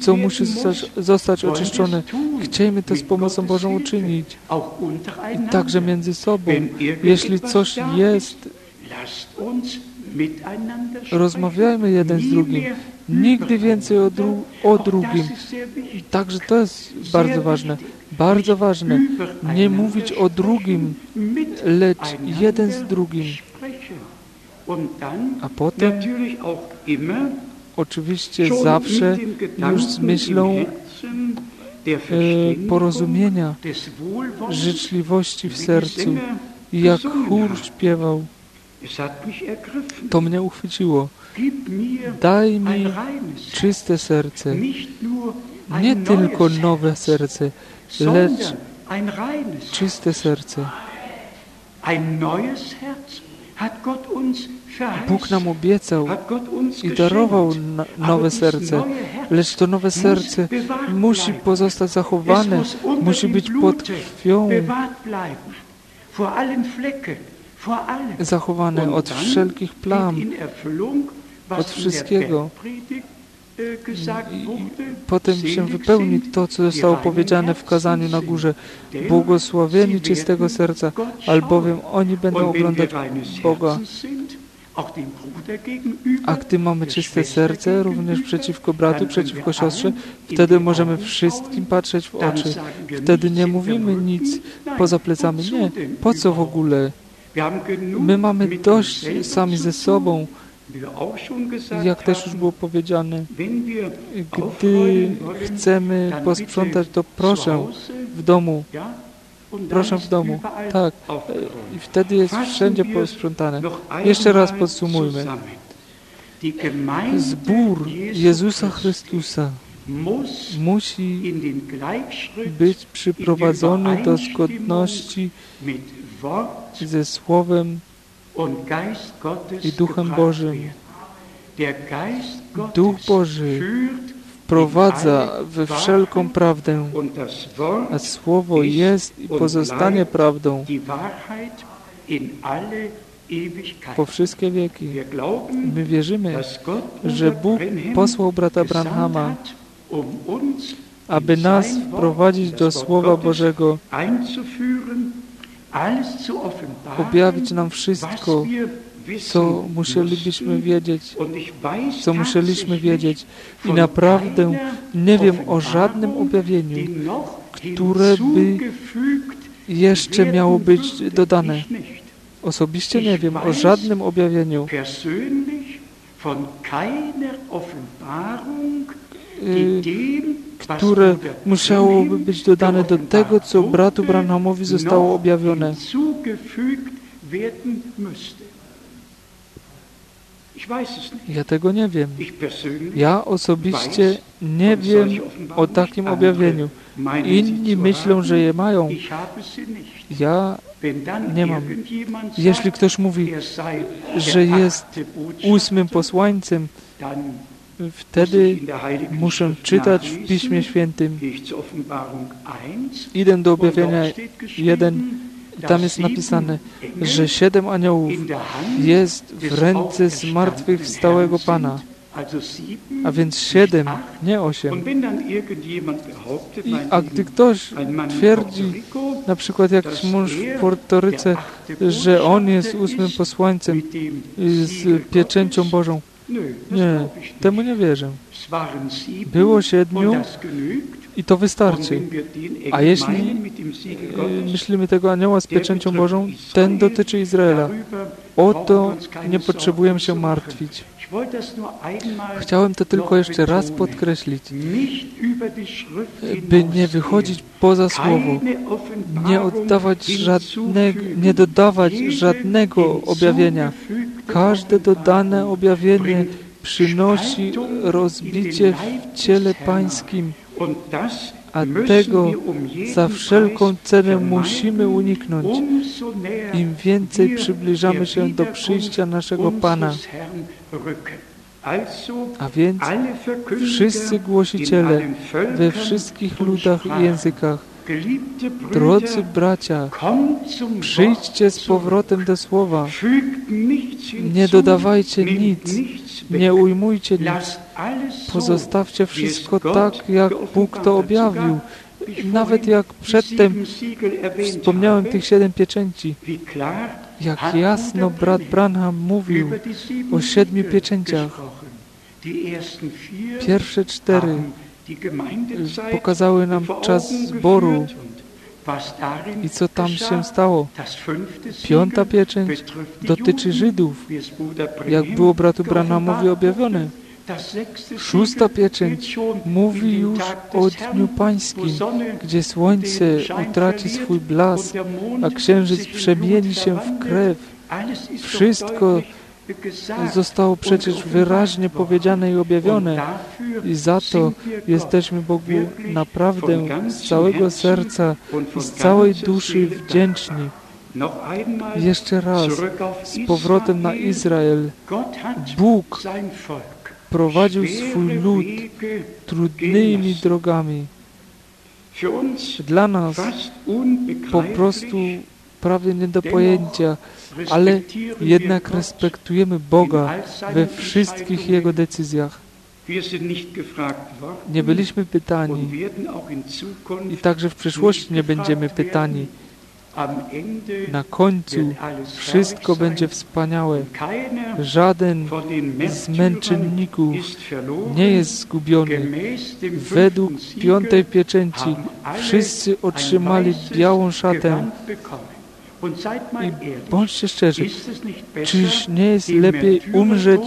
co musi zostać, zostać oczyszczone. Chciejmy to z pomocą Bożą uczynić. Także między sobą. Jeśli coś jest, rozmawiajmy jeden z drugim. Nigdy więcej o, dru o drugim. Także to jest bardzo ważne. Bardzo ważne. Nie mówić o drugim, lecz jeden z drugim. A potem oczywiście zawsze już z myślą e, porozumienia, życzliwości w sercu. I jak chór śpiewał, to mnie uchwyciło. Daj mi czyste serce, nie tylko nowe serce, lecz czyste serce. Bóg nam obiecał i darował nowe serce, lecz to nowe serce musi pozostać zachowane, musi być pod krwią zachowane od wszelkich plam, od wszystkiego. I potem się wypełni to, co zostało powiedziane w kazaniu na górze. Błogosławieni czystego serca, albowiem oni będą oglądać Boga. A gdy mamy czyste serce, również przeciwko bratu, przeciwko siostrze, wtedy możemy wszystkim patrzeć w oczy. Wtedy nie mówimy nic poza plecami. Nie, po co w ogóle? My mamy dość sami ze sobą. Jak też już było powiedziane, gdy chcemy posprzątać, to proszę w domu, Proszę w domu. Tak. I wtedy jest wszędzie posprzątane. Jeszcze raz podsumujmy. Zbór Jezusa Chrystusa musi być przyprowadzony do zgodności ze Słowem i Duchem Bożym. Duch Boży wprowadza we wszelką prawdę, a Słowo jest i pozostanie prawdą. po wszystkie wieki. My wierzymy, że Bóg posłał brata Branhama, aby nas wprowadzić do Słowa Bożego, objawić nam wszystko, co musielibyśmy wiedzieć, co musieliśmy wiedzieć. I naprawdę nie wiem o żadnym objawieniu, które by jeszcze miało być dodane. Osobiście nie wiem o żadnym objawieniu, y, które musiałoby być dodane do tego, co bratu Branhamowi zostało objawione. Ja tego nie wiem. Ja osobiście nie wiem o takim objawieniu. Inni myślą, że je mają. Ja nie mam. Jeśli ktoś mówi, że jest ósmym posłańcem, wtedy muszę czytać w Piśmie Świętym. Idę do objawienia 1, tam jest napisane, że siedem aniołów jest w ręce zmartwychwstałego Pana. A więc siedem, nie osiem. I, a gdy ktoś twierdzi, na przykład jakiś mąż w Portoryce, że on jest ósmym posłańcem z pieczęcią Bożą, nie, temu nie wierzę. Było siedmiu i to wystarczy. A jeśli myślimy tego anioła z pieczęcią Bożą, ten dotyczy Izraela. O to nie potrzebujemy się martwić. Chciałem to tylko jeszcze raz podkreślić, by nie wychodzić poza Słowo, nie oddawać żadnego, nie dodawać żadnego objawienia. Każde dodane objawienie przynosi rozbicie w ciele Pańskim, a tego za wszelką cenę musimy uniknąć. Im więcej przybliżamy się do przyjścia naszego Pana. A więc wszyscy głosiciele we wszystkich ludach i językach, drodzy bracia, przyjdźcie z powrotem do Słowa. Nie dodawajcie nic, nie ujmujcie nic. Pozostawcie wszystko tak, jak Bóg to objawił. Nawet jak przedtem wspomniałem tych siedem pieczęci, jak jasno brat Branham mówił o siedmiu pieczęciach. Pierwsze cztery pokazały nam czas zboru i co tam się stało. Piąta pieczęć dotyczy Żydów, jak było bratu Branhamowi objawione. Szósta pieczęć mówi już o Dniu Pańskim, gdzie słońce utraci swój blask, a księżyc przemieni się w krew. Wszystko zostało przecież wyraźnie powiedziane i objawione i za to jesteśmy Bogu naprawdę z całego serca z całej duszy wdzięczni. Jeszcze raz, z powrotem na Izrael, Bóg prowadził swój lud trudnymi drogami. Dla nas po prostu prawie nie do pojęcia, ale jednak respektujemy Boga we wszystkich Jego decyzjach. Nie byliśmy pytani i także w przyszłości nie będziemy pytani. Na końcu wszystko będzie wspaniałe. Żaden z męczenników nie jest zgubiony. Według piątej pieczęci wszyscy otrzymali białą szatę. I bądźcie szczerzy, czyż nie jest lepiej umrzeć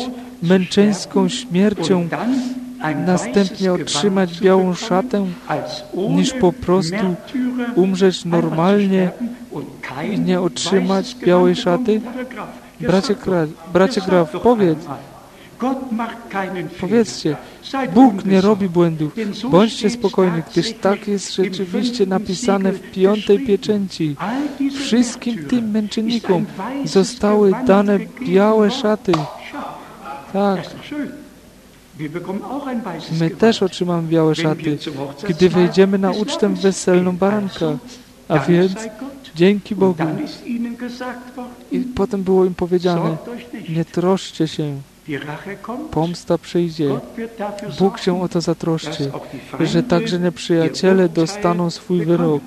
męczeńską śmiercią, następnie otrzymać białą szatę, niż po prostu umrzeć normalnie i nie otrzymać białej szaty? Bracie, bracie Graf, powiedz, Powiedzcie, Bóg nie robi błędów. Bądźcie spokojni, gdyż tak jest rzeczywiście napisane w piątej pieczęci. Wszystkim tym męczennikom zostały dane białe szaty. Tak. My też otrzymamy białe szaty, gdy wejdziemy na ucztę weselną baranka. A więc dzięki Bogu. I potem było im powiedziane, nie troszcie się. Pomsta przyjdzie. Bóg się o to zatroszczy, że także nieprzyjaciele dostaną swój wyrok.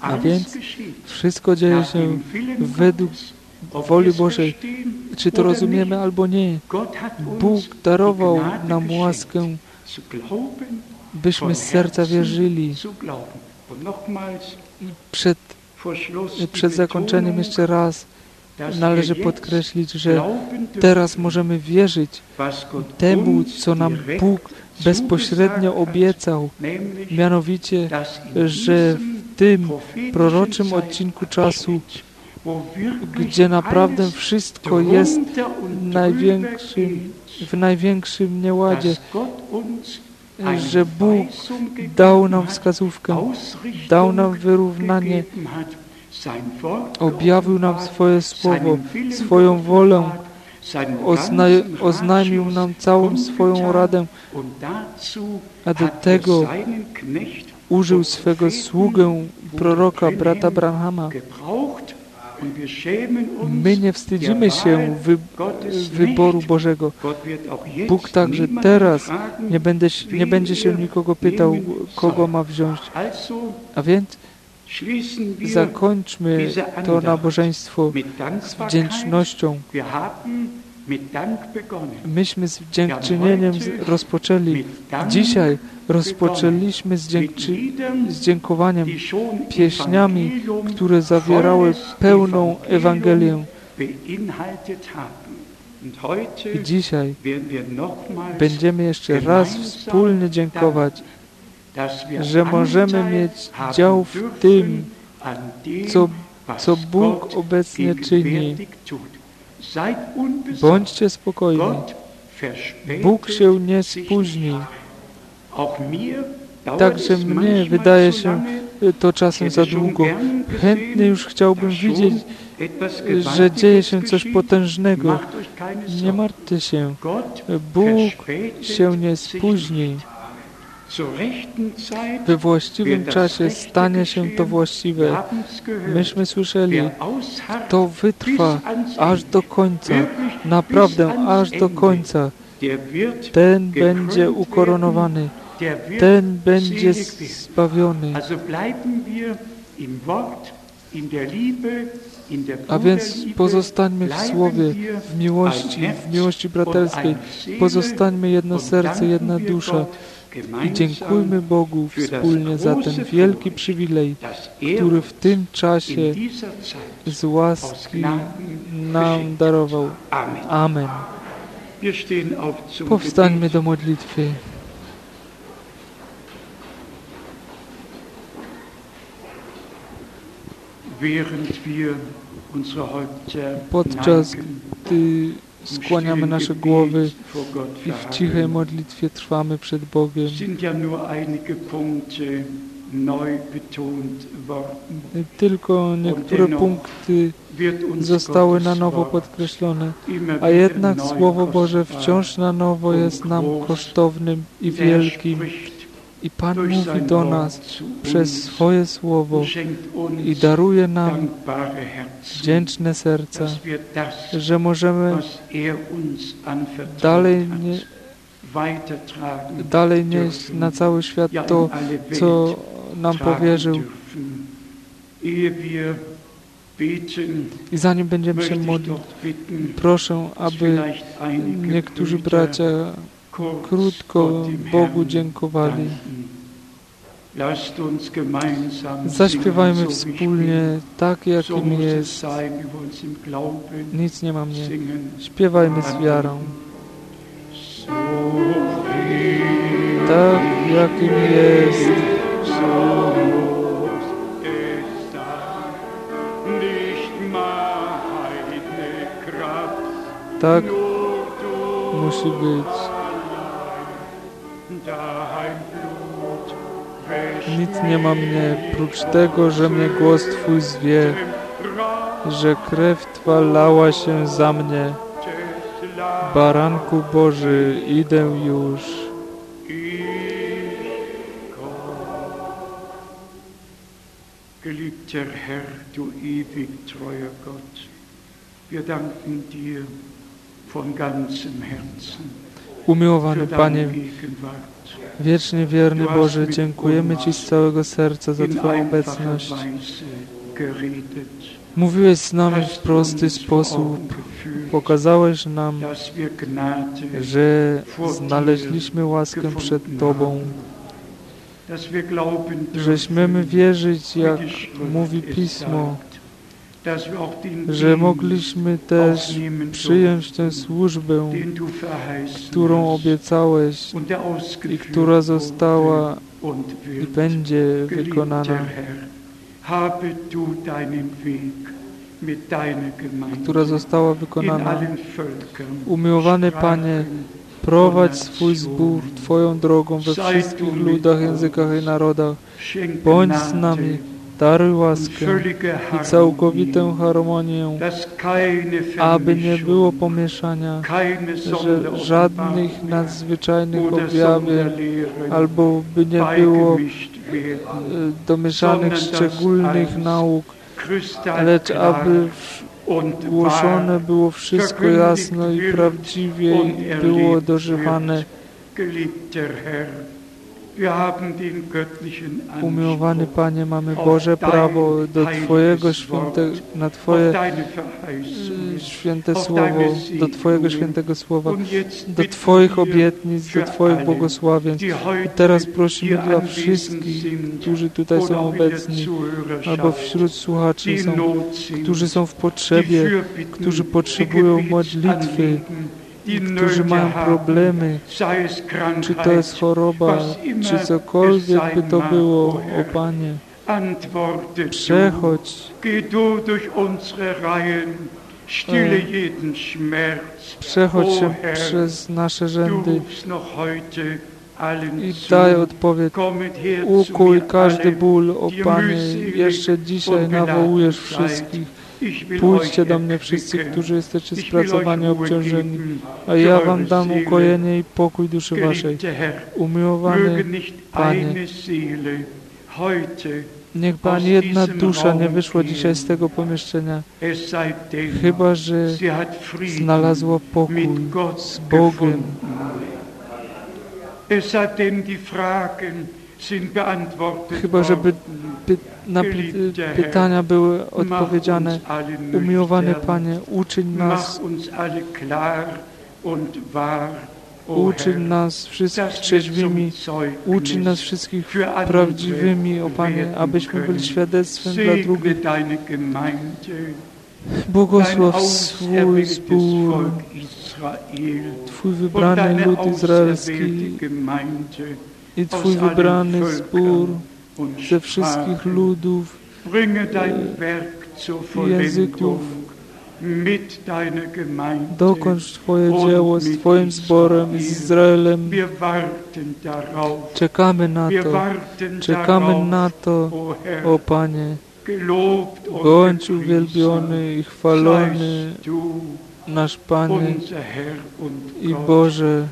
A więc wszystko dzieje się według woli Bożej. Czy to rozumiemy albo nie? Bóg darował nam łaskę, byśmy z serca wierzyli. Przed, przed zakończeniem jeszcze raz należy podkreślić, że teraz możemy wierzyć temu, co nam Bóg bezpośrednio obiecał, mianowicie, że w tym proroczym odcinku czasu gdzie naprawdę wszystko jest największym, w największym nieładzie, że Bóg dał nam wskazówkę, dał nam wyrównanie, objawił nam swoje słowo, swoją wolę, ozna oznajmił nam całą swoją radę, a do tego użył swego sługę, proroka, brata Branhama. My nie wstydzimy się wy wyboru Bożego. Bóg także teraz nie, będę, nie będzie się nikogo pytał, kogo ma wziąć. A więc zakończmy to nabożeństwo z wdzięcznością. Myśmy z dziękczynieniem rozpoczęli. Dzisiaj rozpoczęliśmy z, dziękczy, z dziękowaniem pieśniami, które zawierały pełną Ewangelię. I dzisiaj będziemy jeszcze raz wspólnie dziękować, że możemy mieć dział w tym, co, co Bóg obecnie czyni. Bądźcie spokojni. Bóg się nie spóźni. Także mnie wydaje się to czasem za długo. Chętnie już chciałbym widzieć, że dzieje się coś potężnego. Nie martwcie się. Bóg się nie spóźni. We właściwym czasie stanie się to właściwe. Myśmy słyszeli, kto wytrwa aż do końca, naprawdę aż do końca, ten będzie ukoronowany, ten będzie zbawiony. A więc pozostańmy w Słowie, w miłości, w miłości braterskiej. Pozostańmy jedno serce, jedna dusza. I dziękujmy Bogu wspólnie za ten wielki przywilej, który w tym czasie z łaski nam darował. Amen. Powstańmy do modlitwy. Podczas gdy skłaniamy nasze głowy i w cichej modlitwie trwamy przed Bogiem. Tylko niektóre punkty zostały na nowo podkreślone, a jednak Słowo Boże wciąż na nowo jest nam kosztownym i wielkim. I Pan mówi do nas przez swoje Słowo i daruje nam wdzięczne serca, że możemy dalej, nie, dalej nieść na cały świat to, co nam powierzył. I zanim będziemy się modlić, proszę, aby niektórzy bracia krótko Bogu dziękowali. Zaśpiewajmy wspólnie tak, jakim jest. Nic nie ma mnie. Śpiewajmy z wiarą. Tak, jakim jest. Tak musi być. Nic nie ma mnie, prócz tego, że mnie głos Twój zwie, że krew Twa lała się za mnie. Baranku Boży, idę już. Geliebter Herr, du ewig treuer Gott, wir danken dir von ganzem Herzen. Umiłowany Panie, wiecznie wierny Boże, dziękujemy Ci z całego serca za Twoją obecność. Mówiłeś z nami w prosty sposób. Pokazałeś nam, że znaleźliśmy łaskę przed Tobą, że śmiemy wierzyć, jak mówi Pismo, że mogliśmy też przyjąć tę służbę, którą obiecałeś i która została i będzie wykonana. która została wykonana. Umiłowany Panie, prowadź swój zbór Twoją drogą we wszystkich ludach, językach i narodach. Bądź z nami, daruj łaskę i całkowitą harmonię, aby nie było pomieszania, że żadnych nadzwyczajnych objawień, albo by nie było domieszanych szczególnych nauk, lecz aby głoszone było wszystko jasno i prawdziwie było dożywane. Umiłowany Panie, mamy Boże prawo do Twojego święte, na Twoje święte słowo, do Twojego świętego słowa, do Twoich obietnic, do Twoich błogosławieństw. I teraz prosimy dla wszystkich, którzy tutaj są obecni, albo wśród słuchaczy są, którzy są w potrzebie, którzy potrzebują modlitwy, którzy mają problemy, czy to jest choroba, czy cokolwiek by to było, o Panie. Przechodź. Przechodź się przez nasze rzędy i daj odpowiedź. Ukuj każdy ból, o Panie. Jeszcze dzisiaj nawołujesz wszystkich Pójdźcie do mnie wszyscy, którzy jesteście spracowani, obciążeni, a ja wam dam ukojenie i pokój duszy waszej. Umiłowany Panie, niech Pani jedna dusza nie wyszła dzisiaj z tego pomieszczenia, chyba że znalazła pokój z Bogiem. Chyba, żeby py na py pytania były odpowiedziane. Umiłowany Panie, uczyń nas, uczyń nas wszystkich trzeźwymi, uczyń nas wszystkich prawdziwymi, o Panie, abyśmy byli świadectwem dla drugich. Błogosław swój zbór, Twój wybrany lud izraelski i Twój wybrany zbór ze wszystkich ludów. I języków. Dokończ Twoje dzieło z Twoim zborem, z Izraelem. Czekamy na to, czekamy na to, o Panie. Bądź uwielbiony i chwalony nasz Panie i Boże,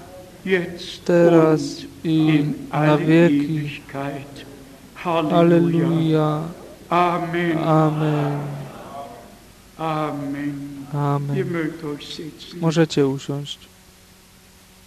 teraz i na wieki. Halleluja. Amen. Amen. Amen. Możecie usiąść.